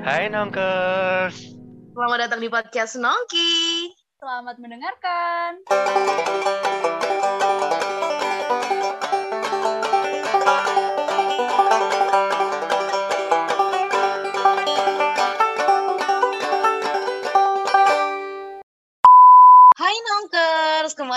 Hai Nongkers. Selamat datang di podcast Nongki. Selamat mendengarkan.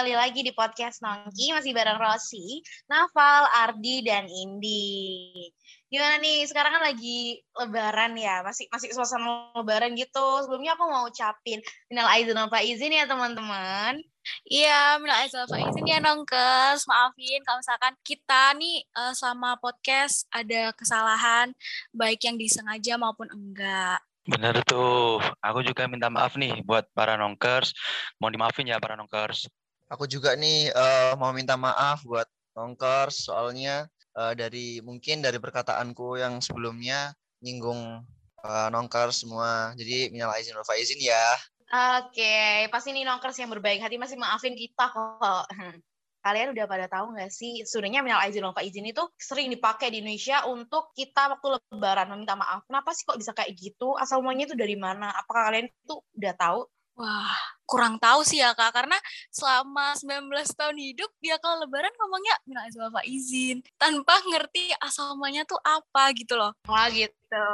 Kembali lagi di podcast Nongki masih bareng Rosi, Nafal, Ardi dan Indi. Gimana nih? Sekarang kan lagi lebaran ya, masih masih suasana lebaran gitu. Sebelumnya aku mau ucapin minal aizin wal faizin ya teman-teman. Iya, minal aizin wal faizin ya Nongkes. Maafin kalau misalkan kita nih uh, selama podcast ada kesalahan baik yang disengaja maupun enggak. Bener tuh. Aku juga minta maaf nih buat para nongkers. Mohon dimaafin ya para nongkers. Aku juga nih uh, mau minta maaf buat nongkers soalnya uh, dari mungkin dari perkataanku yang sebelumnya nyinggung uh, nongkers semua. Jadi minal aizin wal faizin ya. Oke, pasti nih Nongkers yang berbaik hati masih maafin kita kok. kalian udah pada tahu nggak sih sebenarnya minal aizin wal faizin itu sering dipakai di Indonesia untuk kita waktu lebaran meminta maaf. Kenapa sih kok bisa kayak gitu? Asal mulanya itu dari mana? Apakah kalian itu udah tahu? Wah, kurang tahu sih ya Kak karena selama 19 tahun hidup dia kalau lebaran ngomongnya minal aizin wal faizin tanpa ngerti asal mulanya tuh apa gitu loh. Wah gitu.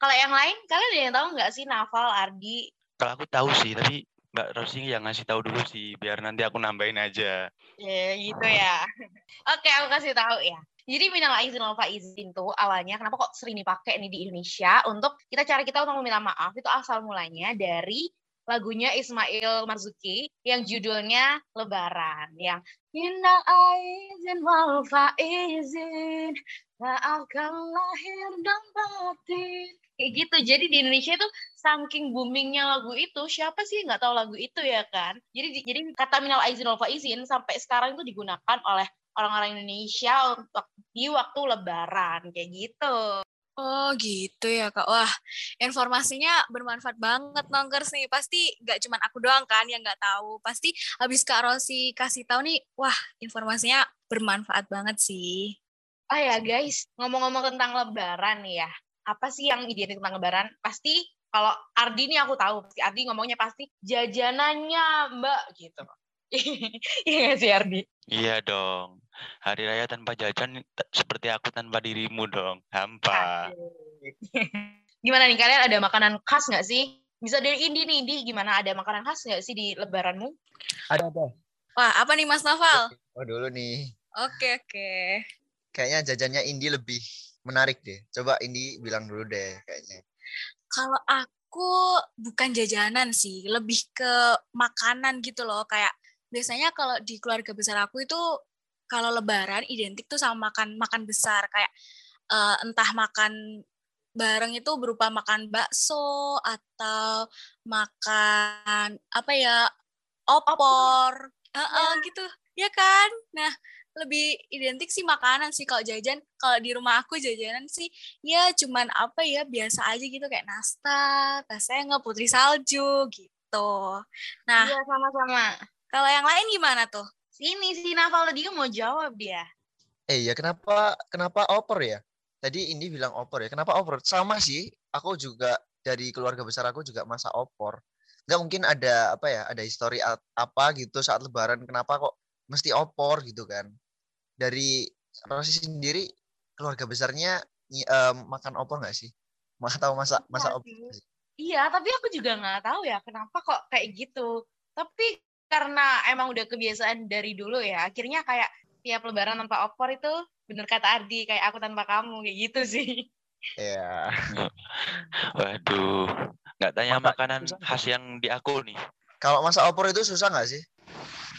Kalau yang lain kalian ada yang tahu nggak sih Nafal, Ardi? Kalau aku tahu sih, tapi Mbak Rosi yang ngasih tahu dulu sih, biar nanti aku nambahin aja. Ya gitu ya. Oke, aku kasih tahu ya. Jadi minal aizin wal faizin tuh awalnya kenapa kok sering dipakai nih di Indonesia untuk kita cara kita untuk meminta maaf itu asal mulanya dari lagunya Ismail Marzuki yang judulnya Lebaran yang minal aizin wal faizin maafkan lahir dan batin. Kayak gitu. Jadi di Indonesia tuh saking boomingnya lagu itu siapa sih nggak tahu lagu itu ya kan? Jadi jadi kata minal aizin wal faizin sampai sekarang itu digunakan oleh orang-orang Indonesia untuk di waktu lebaran kayak gitu Oh gitu ya kak. Wah informasinya bermanfaat banget nongkers nih. Pasti nggak cuman aku doang kan yang nggak tahu. Pasti habis kak Rosi kasih tahu nih, wah informasinya bermanfaat banget sih. Oh ya guys, ngomong-ngomong tentang lebaran nih ya. Apa sih yang identik tentang lebaran? Pasti kalau Ardi nih aku tahu. Ardi ngomongnya pasti jajanannya mbak gitu. Iya gak sih Ardi? Iya dong. Hari raya tanpa jajan seperti aku tanpa dirimu dong. Hampa. gimana nih kalian ada makanan khas nggak sih? Bisa dari Indi nih, Indi gimana ada makanan khas nggak sih di lebaranmu? Ada apa? Wah apa nih Mas Noval? Oh dulu nih. Oke oke. Kayaknya jajannya Indi lebih menarik deh. Coba Indi bilang dulu deh kayaknya. Kalau aku bukan jajanan sih, lebih ke makanan gitu loh. Kayak biasanya kalau di keluarga besar aku itu kalau lebaran identik tuh sama makan makan besar. Kayak uh, entah makan bareng itu berupa makan bakso atau makan apa ya opor. Uh -uh, gitu. Ya kan? Nah lebih identik sih makanan sih. Kalau jajan kalau di rumah aku jajanan sih ya cuman apa ya biasa aja gitu. Kayak nastar, tasnya putri salju gitu. Nah, iya sama-sama. Kalau yang lain gimana tuh? Sini si Naval tadi mau jawab dia. Eh ya kenapa kenapa opor ya? Tadi ini bilang opor ya. Kenapa opor? Sama sih. Aku juga dari keluarga besar aku juga masa opor. Enggak mungkin ada apa ya? Ada histori apa gitu saat lebaran kenapa kok mesti opor gitu kan? Dari Rosi sendiri keluarga besarnya um, makan opor nggak sih? Mah tahu masa masa opor? Iya, tapi aku juga nggak tahu ya kenapa kok kayak gitu. Tapi karena emang udah kebiasaan dari dulu ya akhirnya kayak tiap lebaran tanpa opor itu bener kata Ardi kayak aku tanpa kamu kayak gitu sih Iya. Waduh, nggak tanya Masa, makanan susah. khas yang di aku nih. Kalau masak opor itu susah nggak sih?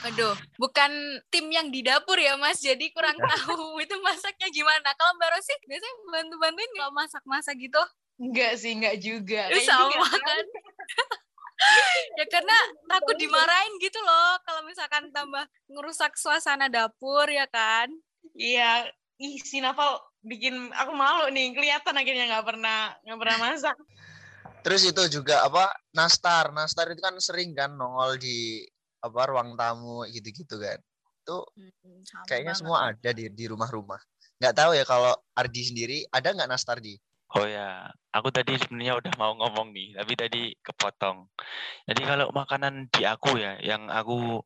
Aduh, bukan tim yang di dapur ya Mas, jadi kurang tahu itu masaknya gimana. Kalau Mbak Rosi biasanya bantu-bantuin kalau masak-masak gitu? Enggak sih, enggak juga. Kayak sama kan? Ya karena takut dimarahin gitu loh kalau misalkan tambah ngerusak suasana dapur ya kan? Iya. Ih si Naval bikin aku malu nih kelihatan akhirnya nggak pernah nggak pernah masak. Terus itu juga apa nastar. Nastar itu kan sering kan nongol di apa ruang tamu gitu-gitu kan. Itu hmm, kayaknya banget. semua ada di di rumah-rumah. Nggak tahu ya kalau Ardi sendiri ada nggak nastar di Oh ya, aku tadi sebenarnya udah mau ngomong nih, tapi tadi kepotong. Jadi kalau makanan di aku ya, yang aku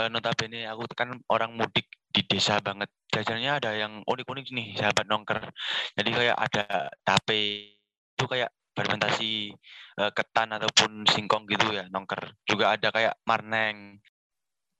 eh, notabene aku kan orang mudik di desa banget. Jajannya ada yang unik-unik nih, sahabat nongker. Jadi kayak ada tape itu kayak fermentasi eh, ketan ataupun singkong gitu ya, nongker. Juga ada kayak marneng.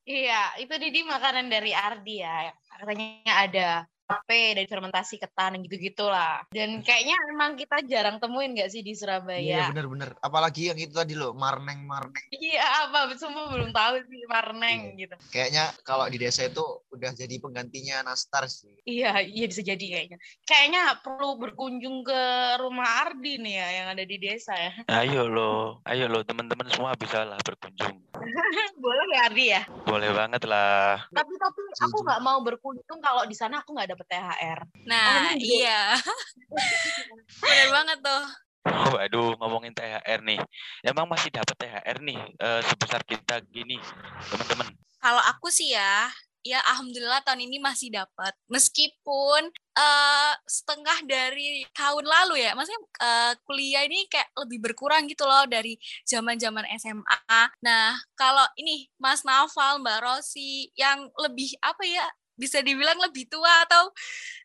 Iya, itu Didi makanan dari Ardi ya. Katanya ada tape dari fermentasi ketan gitu lah. Dan kayaknya emang kita jarang temuin nggak sih di Iya Surabaya? bener-bener. Apalagi yang itu tadi loh, marneng marneng. Iya, apa semua belum tahu sih marneng gitu. Kayaknya kalau di desa itu udah jadi penggantinya nastar sih. Iya, iya bisa jadi kayaknya. Kayaknya perlu berkunjung ke rumah Ardi nih ya yang ada di desa ya. Ayo loh, ayo loh teman-teman semua bisa lah berkunjung. Boleh ya Ardi ya? Boleh banget lah. Tapi tapi aku nggak mau berkunjung kalau di sana aku nggak dapet THR. Nah, iya. Bener banget tuh. Waduh, ngomongin THR nih. Emang masih dapat THR nih eh, sebesar kita gini, teman-teman. Kalau aku sih ya, ya alhamdulillah tahun ini masih dapat. Meskipun eh setengah dari tahun lalu ya, maksudnya eh, kuliah ini kayak lebih berkurang gitu loh dari zaman-zaman SMA. Nah, kalau ini Mas Naval, Mbak Rosi yang lebih apa ya, bisa dibilang lebih tua atau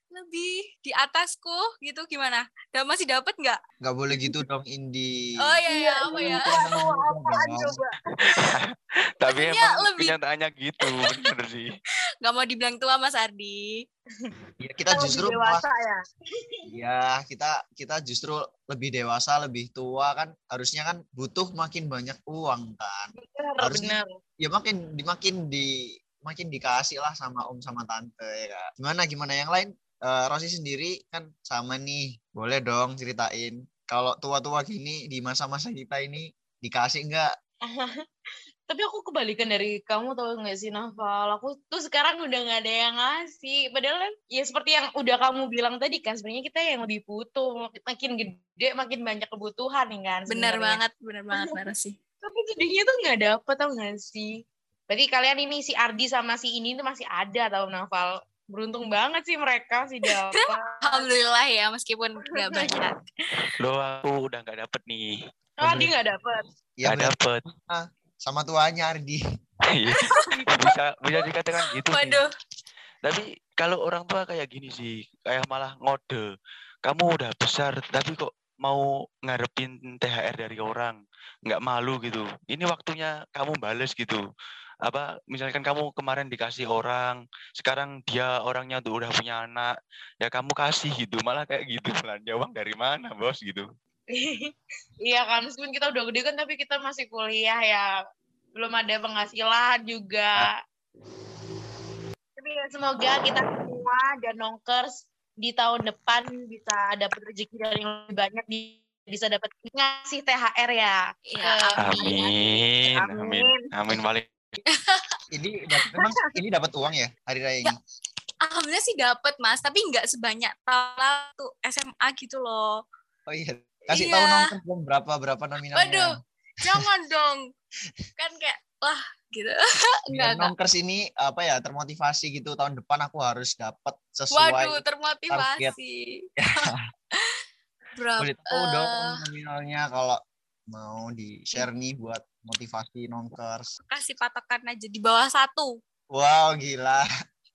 lebih di atasku gitu gimana? Dan masih dapat nggak? Nggak boleh gitu dong Indi. Oh iya, iya apa ya? Aduh, apaan coba? Tapi emang lebih- kenyataannya gitu, bener sih. Nggak mau dibilang tua Mas Ardi. Ya, kita Kita justru lebih dewasa ya. ya kita kita justru lebih dewasa, lebih tua kan harusnya kan butuh makin banyak uang kan. Benar, Harusnya- benar. Ya makin di makin di makin dikasih lah sama om sama tante ya kan. Gimana gimana yang lain? Eh, Rosi sendiri kan sama nih. Boleh dong ceritain. Kalau tua-tua gini di masa-masa kita ini dikasih enggak? Tapi aku kebalikan dari kamu tau gak sih Naval? Aku tuh sekarang udah gak ada yang ngasih. Padahal kan ya seperti yang udah kamu bilang tadi kan sebenarnya kita yang lebih butuh. Makin gede makin banyak kebutuhan nih kan. Benar sebenarnya. banget, benar banget Mbak Rosi. Tapi sedihnya tuh gak dapet tau gak sih? Berarti kalian ini si Ardi sama si ini tuh masih ada tau Naval. Beruntung banget sih mereka sih dapat. Alhamdulillah ya meskipun nggak banyak. Loh, aku udah nggak dapet nih. Ardi gak dapet. Ya bener, dapet. sama tuanya Ardi. Iya. bisa bisa dikatakan gitu. Waduh, Tapi kalau orang tua kayak gini sih, kayak malah ngode. Kamu udah besar, tapi kok mau ngarepin THR dari orang, nggak malu gitu. Ini waktunya kamu bales gitu. Apa misalkan kamu kemarin dikasih orang, sekarang dia orangnya tuh udah punya anak, ya kamu kasih gitu. Malah kayak gitu belanja uang dari mana, Bos gitu. iya kan, meskipun kita udah gede kan, tapi kita masih kuliah ya. Belum ada penghasilan juga. Tapi ya semoga kita semua dan nongkers di tahun depan bisa dapat rezeki dari yang lebih banyak, di- bisa dapat ngasih THR ya. ya amin. Amin, amin, Amin. amin. Ini dapat memang ini dapat uang ya hari raya ini. Alhamdulillah sih dapat mas, tapi nggak sebanyak tahun lalu SMA gitu loh. Oh iya. Kasih Iya. tahu nonton dong berapa berapa nominalnya. Waduh, jangan dong. Kan kayak wah gitu. Enggak, enggak. Nonkers ini apa ya termotivasi gitu tahun depan aku harus dapat sesuai. Waduh, termotivasi. Berapa? Boleh tahu dong eh, nominalnya kalau mau di share nih buat motivasi nonkers. kasih patokan aja di bawah satu. Wow gila.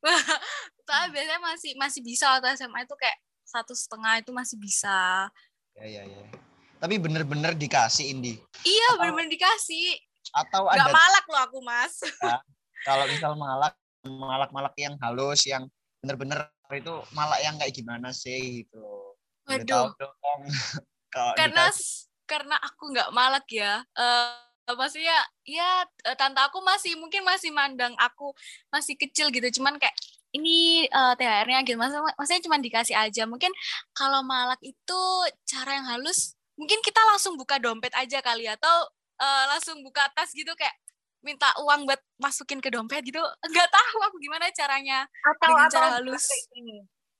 Soalnya biasanya masih masih bisa waktu SMA itu kayak satu setengah itu masih bisa. Ya ya ya. Tapi bener-bener dikasih Indi. Iya, bener-bener dikasih. Atau Nggak ada malak loh aku, Mas. kalau misal malak malak-malak yang halus yang bener-bener itu malak yang kayak gimana sih gitu. Boleh tahu Waduh, dong. karena dikasih- karena aku nggak malak ya. Eh maksudnya ya eh, tante aku masih mungkin masih mandang aku masih kecil gitu. Cuman kayak ini eh, THR-nya gitu. Maksudnya, maksudnya cuma dikasih aja. Mungkin kalau malak itu cara yang halus mungkin kita langsung buka dompet aja kali. Atau eh, langsung buka tas gitu kayak minta uang buat masukin ke dompet gitu. Nggak tahu aku gimana caranya Atau Dengan atau cara halus.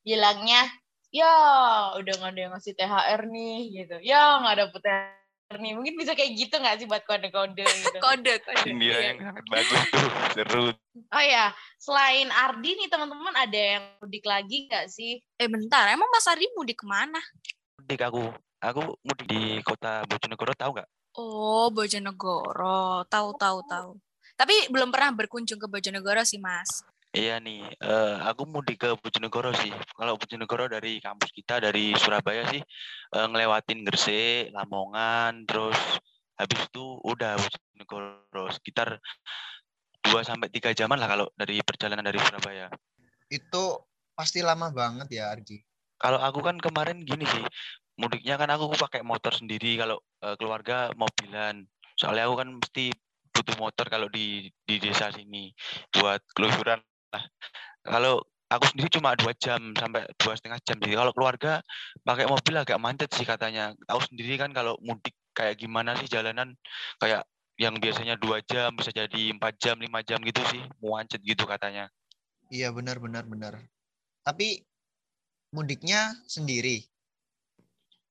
Bilangnya, ya udah nggak ada yang ngasih THR nih gitu. Ya nggak dapet THR nih. Mungkin bisa kayak gitu nggak sih buat kode-kode gitu. kode kode Sindiran Iya. yang sangat bagus tuh, seru. Oh ya, selain Ardi nih teman-teman ada yang mudik lagi nggak sih? eh bentar emang Mas Ardi mudik ke mana mudik aku. Aku mudik di kota Bojonegoro tahu nggak? Oh, Bojonegoro. Tahu, tahu, tahu. Tapi belum pernah berkunjung ke Bojonegoro sih, Mas. Iya nih, eh, aku mudik ke Bojonegoro sih. Kalau Bojonegoro dari kampus kita dari Surabaya sih eh, ngelewatin Gresik, Lamongan, terus habis itu udah Bojonegoro sekitar 2 sampai 3 jaman lah kalau dari perjalanan dari Surabaya. Itu pasti lama banget ya, Arji. Kalau aku kan kemarin gini sih, mudiknya kan aku pakai motor sendiri kalau eh, keluarga mobilan. Soalnya aku kan mesti butuh motor kalau di di desa sini buat kelusuran lah. Kalau aku sendiri cuma dua jam sampai dua setengah jam sih. Kalau keluarga pakai mobil agak macet sih katanya. Tahu sendiri kan kalau mudik kayak gimana sih jalanan kayak yang biasanya dua jam bisa jadi empat jam lima jam gitu sih muancet gitu katanya. Iya, benar benar benar. Tapi mudiknya sendiri.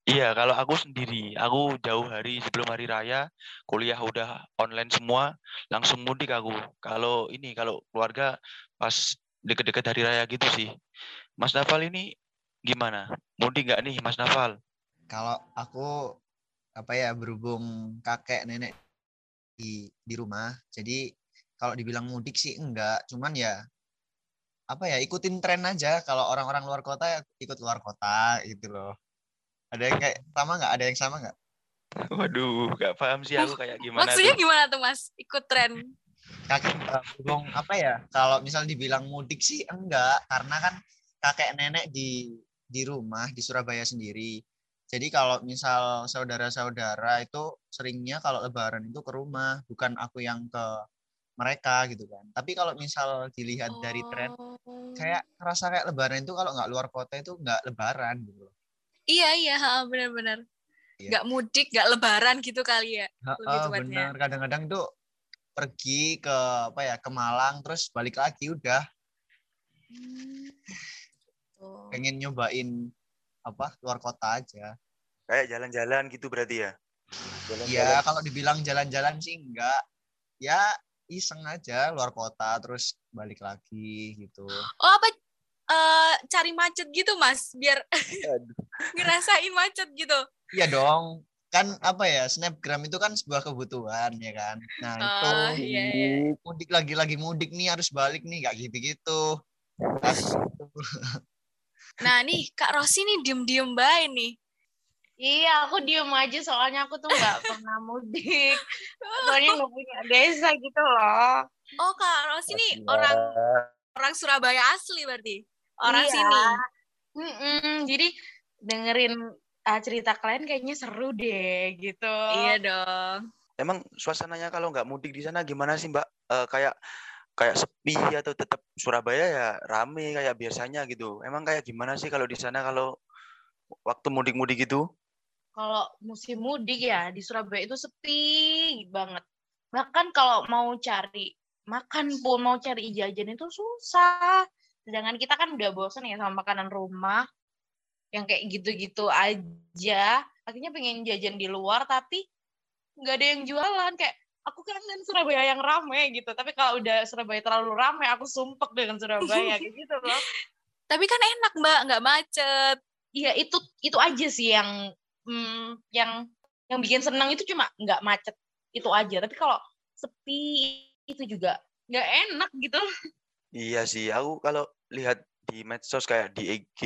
Iya, kalau aku sendiri, aku jauh hari sebelum hari raya, kuliah udah online semua, langsung mudik aku. Kalau ini, kalau keluarga pas deket-deket hari raya gitu sih. Mas Nafal ini gimana? Mudik nggak nih, Mas Nafal? Kalau aku apa ya berhubung kakek nenek di di rumah, jadi kalau dibilang mudik sih enggak, cuman ya apa ya ikutin tren aja. Kalau orang-orang luar kota ya ikut luar kota gitu loh. Ada yang kayak sama nggak? Ada yang sama nggak? Waduh, nggak paham sih aku kayak gimana Maksudnya tuh. gimana tuh, Mas? Ikut tren. Kakek berhubung apa ya? Kalau misal dibilang mudik sih enggak, karena kan kakek nenek di di rumah di Surabaya sendiri. Jadi kalau misal saudara-saudara itu seringnya kalau lebaran itu ke rumah, bukan aku yang ke mereka gitu kan. Tapi kalau misal dilihat dari tren, Oh. kayak rasa kayak lebaran itu kalau nggak luar kota itu nggak lebaran gitu loh. Iya, iya, benar-benar. Iya. Nggak mudik, nggak lebaran gitu kali ya. Heeh, benar. Kadang-kadang tuh pergi ke apa ya ke Malang terus balik lagi udah Hmm. Tuh. pengen nyobain apa luar kota aja. Kayak jalan-jalan gitu berarti ya? Iya, kalau dibilang jalan-jalan sih enggak. Ya iseng aja luar kota terus balik lagi gitu. Oh, apa eh, cari macet gitu, Mas? Biar ngerasain macet gitu. Iya dong. Kan apa ya, snapgram itu kan sebuah kebutuhan ya kan. Nah, itu Oh, iya, iya. mudik lagi-lagi mudik nih harus balik nih nggak gitu-gitu. Nah, Nah, nih Kak Rosi nih diem-diem baik nih. Iya, aku diem aja soalnya aku tuh nggak pernah mudik. Soalnya nggak punya desa gitu loh. Oh, Kak Rosi nih orang orang Surabaya asli berarti. Orang Iya. sini. Mm-mm, jadi dengerin uh, cerita kalian kayaknya seru deh gitu. Iya dong. Emang suasananya kalau nggak mudik di sana gimana sih Mbak? Eh, kayak kayak sepi atau tetap Surabaya ya rame kayak biasanya gitu. Emang kayak gimana sih kalau di sana kalau waktu mudik-mudik gitu? Kalau musim mudik ya di Surabaya itu sepi banget. Bahkan kalau mau cari makan pun mau cari jajan itu susah. Sedangkan kita kan udah bosan ya sama makanan rumah yang kayak gitu-gitu aja. Akhirnya pengen jajan di luar tapi nggak ada yang jualan kayak aku kangen Surabaya yang rame gitu. Tapi kalau udah Surabaya terlalu rame aku sumpek dengan Surabaya kayak gitu loh. Tapi kan enak, Mbak, nggak macet. Iya itu itu aja sih yang hmm, yang yang bikin senang itu cuma nggak macet itu aja. Tapi kalau sepi itu juga nggak enak gitu. Iya sih, aku kalau lihat di medsos kayak di IG,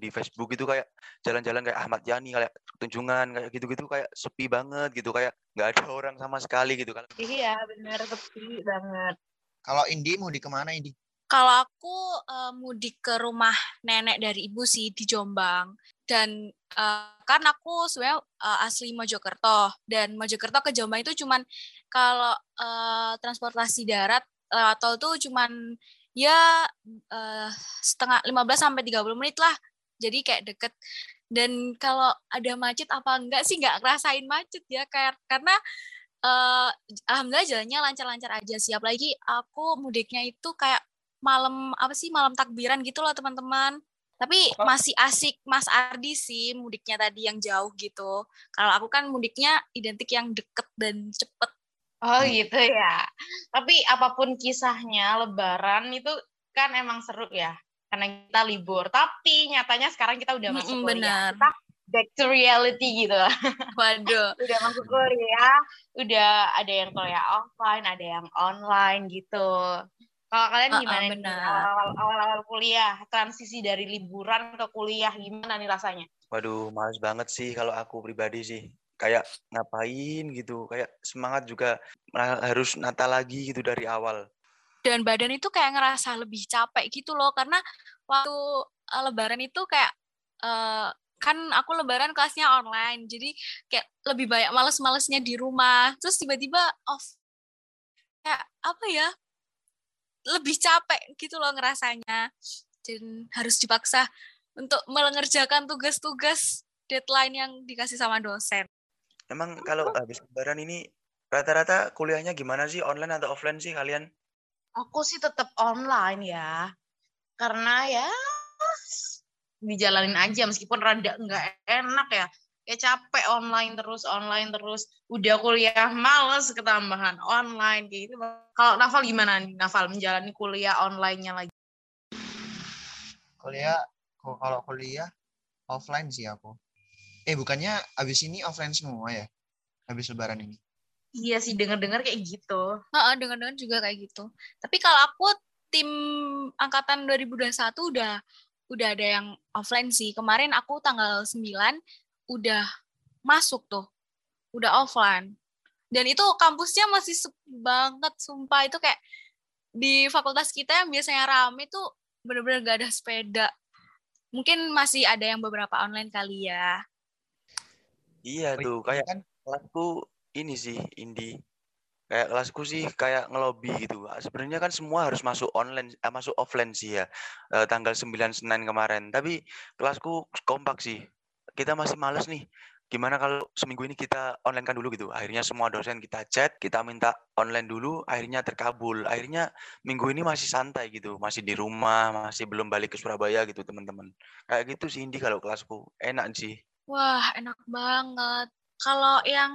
di Facebook itu kayak jalan-jalan kayak Ahmad Yani, kayak tunjungan kayak gitu-gitu kayak sepi banget gitu, kayak nggak ada orang sama sekali gitu. Kalau Iya benar sepi banget. Kalau Indi mau di ke mana Indi? Kalau aku eh, mudik ke rumah nenek dari ibu sih di Jombang dan eh, kan aku sebenarnya eh, asli Mojokerto dan Mojokerto ke Jombang itu cuman kalau eh, transportasi darat eh, atau itu cuman ya eh, setengah 15 sampai 30 menit lah. Jadi kayak deket. Dan kalau ada macet apa enggak sih nggak ngerasain macet ya kayak karena eh alhamdulillah jalannya lancar-lancar aja sih. Apalagi aku mudiknya itu kayak malam apa sih malam takbiran gitu loh teman-teman. Tapi masih asik Mas Ardi sih mudiknya tadi yang jauh gitu. Kalau aku kan mudiknya identik yang deket dan cepet Oh Hmm. gitu ya. Tapi apa pun kisahnya Lebaran itu kan emang seru ya. Karena kita libur. Tapi nyatanya sekarang kita udah masuk Mm-mm, kuliah. benar. Kita back to reality gitu lah. Waduh. udah masuk kuliah, udah ada yang kuliah offline, ada yang online gitu. Kalau kalian gimana nih benar. awal-awal kuliah, transisi dari liburan ke kuliah gimana nih rasanya? Waduh, males banget sih kalau aku pribadi sih. Kayak ngapain gitu, kayak semangat juga harus nata lagi gitu dari awal. Dan badan itu kayak ngerasa lebih capek gitu loh karena waktu eh, lebaran itu kayak eh, kan aku lebaran kelasnya online. Jadi kayak lebih banyak males-malesnya di rumah. Terus tiba-tiba off kayak apa ya? Lebih capek gitu loh ngerasanya. Dan harus dipaksa untuk mengerjakan tugas-tugas deadline yang dikasih sama dosen. Emang kalau habis lebaran ini rata-rata kuliahnya gimana sih? Online atau offline sih kalian? Aku sih tetap online ya, karena ya dijalanin aja meskipun rada nggak enak ya. Kayak capek online terus, online terus. Udah kuliah males ketambahan online kayak gitu. Kalau Nafal gimana nih? Nafal menjalani kuliah online-nya lagi. Kuliah, kok kalau kuliah offline sih aku. Eh bukannya abis ini offline semua ya? Habis lebaran ini. Iya sih denger-dengar kayak gitu. Heeh, dengar-dengar juga kayak gitu. Tapi kalau aku tim angkatan 2021 udah udah ada yang offline sih. Kemarin aku tanggal 9 udah masuk tuh. Udah offline. Dan itu kampusnya masih sepi banget, sumpah itu kayak di fakultas kita yang biasanya rame tuh bener-bener gak ada sepeda. Mungkin masih ada yang beberapa online kali ya. Iya tuh, kayak kan kelasku ini sih, Indi. Kayak kelasku sih kayak ngelobi gitu. Sebenarnya kan semua harus masuk online, eh, masuk offline sih ya. eh, tanggal 9 Senin kemarin. Tapi kelasku kompak sih. Kita masih males nih. Gimana kalau seminggu ini kita online kan dulu gitu. Akhirnya semua dosen kita chat, kita minta online dulu, akhirnya terkabul. Akhirnya minggu ini masih santai gitu, masih di rumah, masih belum balik ke Surabaya gitu teman-teman. Kayak gitu sih Indi kalau kelasku. Enak sih. Wah, enak banget. Kalau yang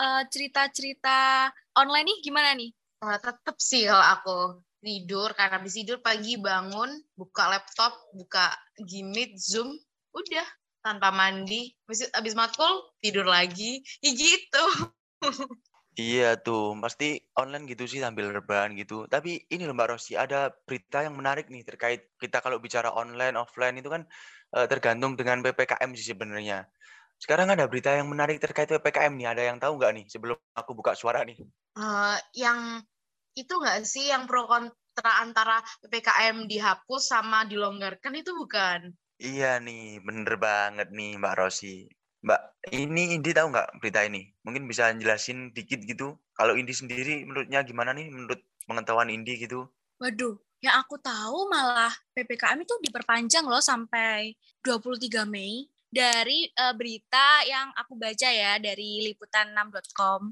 eh, cerita-cerita online nih gimana nih? Nah, tetep sih kalau aku tidur karena habis tidur pagi bangun buka laptop buka Gmeet Zoom udah tanpa mandi habis, habis matkul tidur lagi ya gitu Iya tuh, pasti online gitu sih sambil rebahan gitu. Tapi ini loh Mbak Rosi, ada berita yang menarik nih terkait kita kalau bicara online, offline itu kan eh, tergantung dengan PPKM sih sebenarnya. Sekarang ada berita yang menarik terkait PPKM nih, ada yang tahu nggak nih sebelum aku buka suara nih? Eh, yang itu nggak sih yang pro kontra antara ppkm dihapus sama dilonggarkan itu bukan Iya nih, bener banget nih Mbak Rosi. Mbak, ini Indi tahu nggak berita ini? Mungkin bisa jelasin dikit gitu. Kalau Indi sendiri menurutnya gimana nih menurut pengetahuan Indi gitu? Waduh, yang aku tahu malah PPKM itu diperpanjang loh sampai 23 Mei. Dari eh, berita yang aku baca ya dari liputan6.com,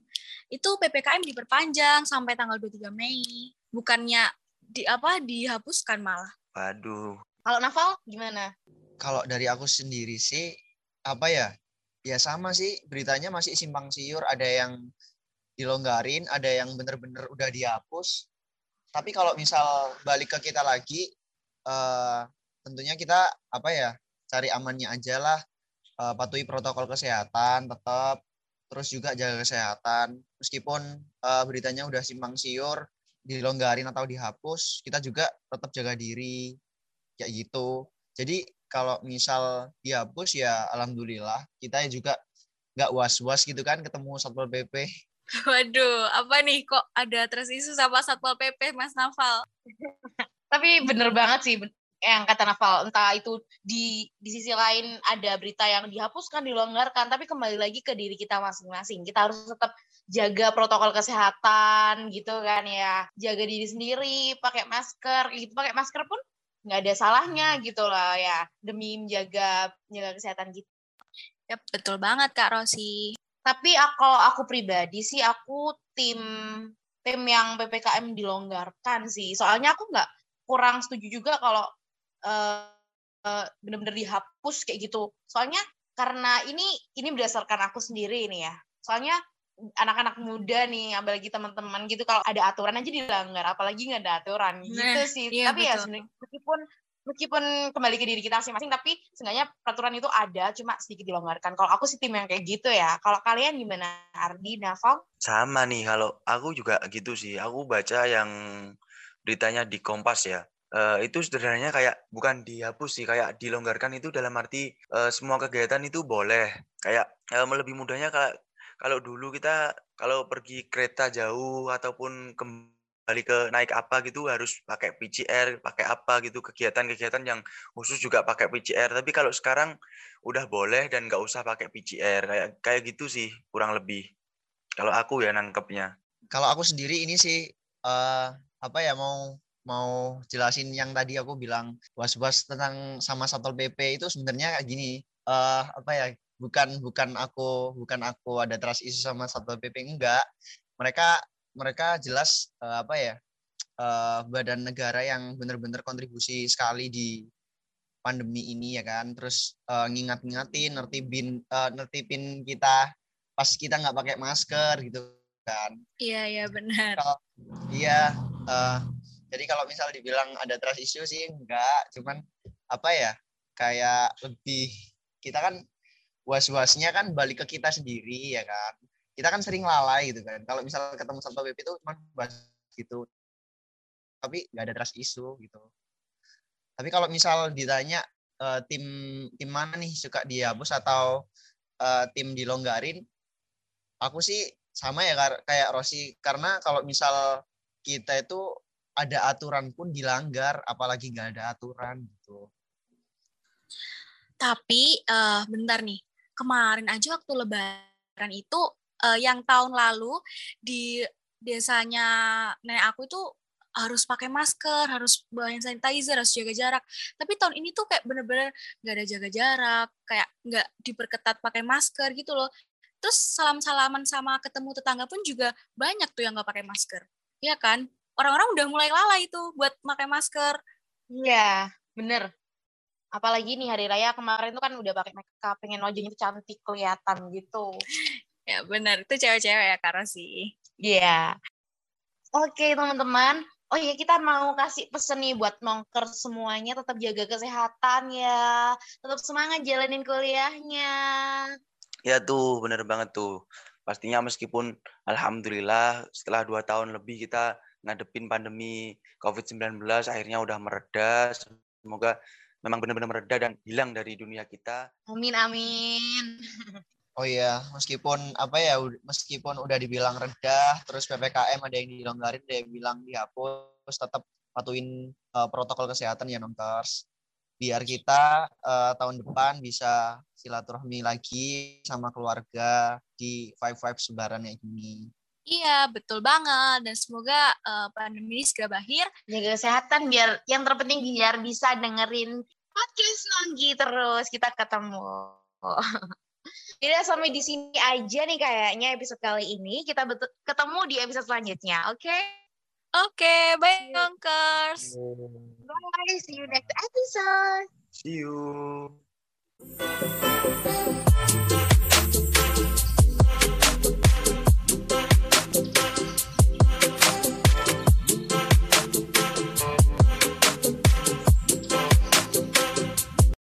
itu PPKM diperpanjang sampai tanggal 23 Mei. Bukannya di apa dihapuskan malah. Waduh, kalau Naval gimana Kalau dari aku sendiri sih apa ya? Ya sama sih beritanya masih simpang siur. Ada yang dilonggarin, ada yang bener-bener udah dihapus. Tapi kalau misal balik ke kita lagi, eh, tentunya kita apa ya? Cari amannya aja lah. Eh, patuhi protokol kesehatan tetap. Terus juga jaga kesehatan. Meskipun eh, beritanya udah simpang siur, dilonggarin atau dihapus, kita juga tetap jaga diri kayak gitu. Jadi kalau misal dihapus ya alhamdulillah. Kita juga nggak was-was gitu kan ketemu satpol pp. Waduh, apa nih? Kok ada trust isu sama Satpol PP Mas Naval? tapi bener banget sih yang kata Naval. Entah itu di di sisi lain ada berita yang dihapuskan dilonggarkan tapi kembali lagi ke diri kita masing-masing. Kita harus tetap jaga protokol kesehatan gitu kan ya. Jaga diri sendiri pakai masker. Gitu pakai masker pun nggak ada salahnya gitu lah ya demi menjaga menjaga kesehatan kita. Ya, betul banget Kak Rosi. tapi aku, kalau aku pribadi sih aku tim tim yang ppkm dilonggarkan sih. Soalnya aku nggak kurang setuju juga kalau eh, eh, benar-benar dihapus kayak gitu. Soalnya karena ini ini berdasarkan aku sendiri ini ya. Soalnya anak-anak muda nih apalagi teman-teman gitu kalau ada aturan aja dilanggar apalagi nggak ada aturan gitu Nah, sih iya, tapi ya betul. sebenarnya meskipun meskipun kembali ke diri kita masing-masing tapi seenggaknya peraturan itu ada cuma sedikit dilonggarkan kalau aku sih tim yang kayak gitu ya kalau kalian gimana Ardi Naval Sama nih, kalau aku juga gitu sih. Aku baca yang beritanya di Kompas ya. Eh, itu sebenarnya kayak bukan dihapus sih, kayak dilonggarkan itu dalam arti eh, semua kegiatan itu boleh. Kayak eh, lebih mudahnya kalau kalau dulu kita kalau pergi kereta jauh ataupun kembali ke naik apa gitu harus pakai PCR, pakai apa gitu kegiatan-kegiatan yang khusus juga pakai PCR. Tapi kalau sekarang udah boleh dan nggak usah pakai PCR kayak kayak gitu sih kurang lebih. Kalau aku ya nangkepnya. Kalau aku sendiri ini sih eh apa ya mau mau jelasin yang tadi aku bilang was-was tentang sama Satpol PP itu sebenarnya kayak gini. eh apa ya? Bukan bukan aku bukan aku ada trust isu sama Satpol PP enggak. Mereka mereka jelas eh, apa ya? eh, badan negara yang benar-benar kontribusi sekali di pandemi ini ya kan. Terus eh, ngingat-ngingatin, nertibin eh, nertipin kita pas kita nggak pakai masker gitu kan. Iya, iya benar. Kalau iya eh, jadi kalau misal dibilang ada trust issue sih enggak, cuman apa ya? Kayak lebih kita kan was-wasnya kan balik ke kita sendiri ya kan. Kita kan sering lalai gitu kan. Kalau misal ketemu satpol pp itu cuma bahas gitu. Tapi nggak ada trust issue gitu. Tapi kalau misal ditanya eh, tim tim mana nih suka dihapus atau eh, tim dilonggarin, aku sih sama ya kayak Rossi karena kalau misal kita itu ada aturan pun dilanggar apalagi nggak ada aturan gitu Tapi eh bentar nih, kemarin aja waktu lebaran itu eh, yang tahun lalu di desanya nenek aku itu harus pakai masker, harus bawa sanitizer, harus jaga jarak. Tapi tahun ini tuh kayak bener-bener nggak ada jaga jarak, kayak nggak diperketat pakai masker gitu loh. Terus salam-salaman sama ketemu tetangga pun juga banyak tuh yang nggak pakai masker. Iya kan? Orang-orang udah mulai lalai tuh buat pakai masker. Iya, bener. Apalagi nih hari raya kemarin tuh kan udah pakai makeup, pengen wajahnya tuh cantik kelihatan gitu. Ya benar, itu cewek-cewek ya karena sih. Iya. Oke teman-teman. Oh iya kita mau kasih pesen nih buat nongker semuanya tetap jaga kesehatan ya. Tetap semangat jalanin kuliahnya. Ya tuh, bener banget tuh. Pastinya meskipun alhamdulillah setelah dua tahun lebih kita ngadepin pandemi COVID-19 akhirnya udah mereda. Semoga memang benar-benar mereda dan hilang dari dunia kita. Amin amin. oh iya meskipun apa ya meskipun udah dibilang reda terus ppkm ada yang dilonggarin ada yang bilang dihapus tetap patuhin eh, protokol kesehatan ya nonkers biar kita eh, tahun depan bisa silaturahmi lagi sama keluarga di five five sebaran yang ini Iya, betul banget. Dan semoga eh, pandemi ini segera berakhir. Jaga kesehatan biar yang terpenting biar bisa dengerin podcast Nonggi terus kita ketemu. Jadi sampai di sini aja nih kayaknya episode kali ini. Kita betul- ketemu di episode selanjutnya. Oke? Oke, bye Yonkers. Bye. See you next episode. See you.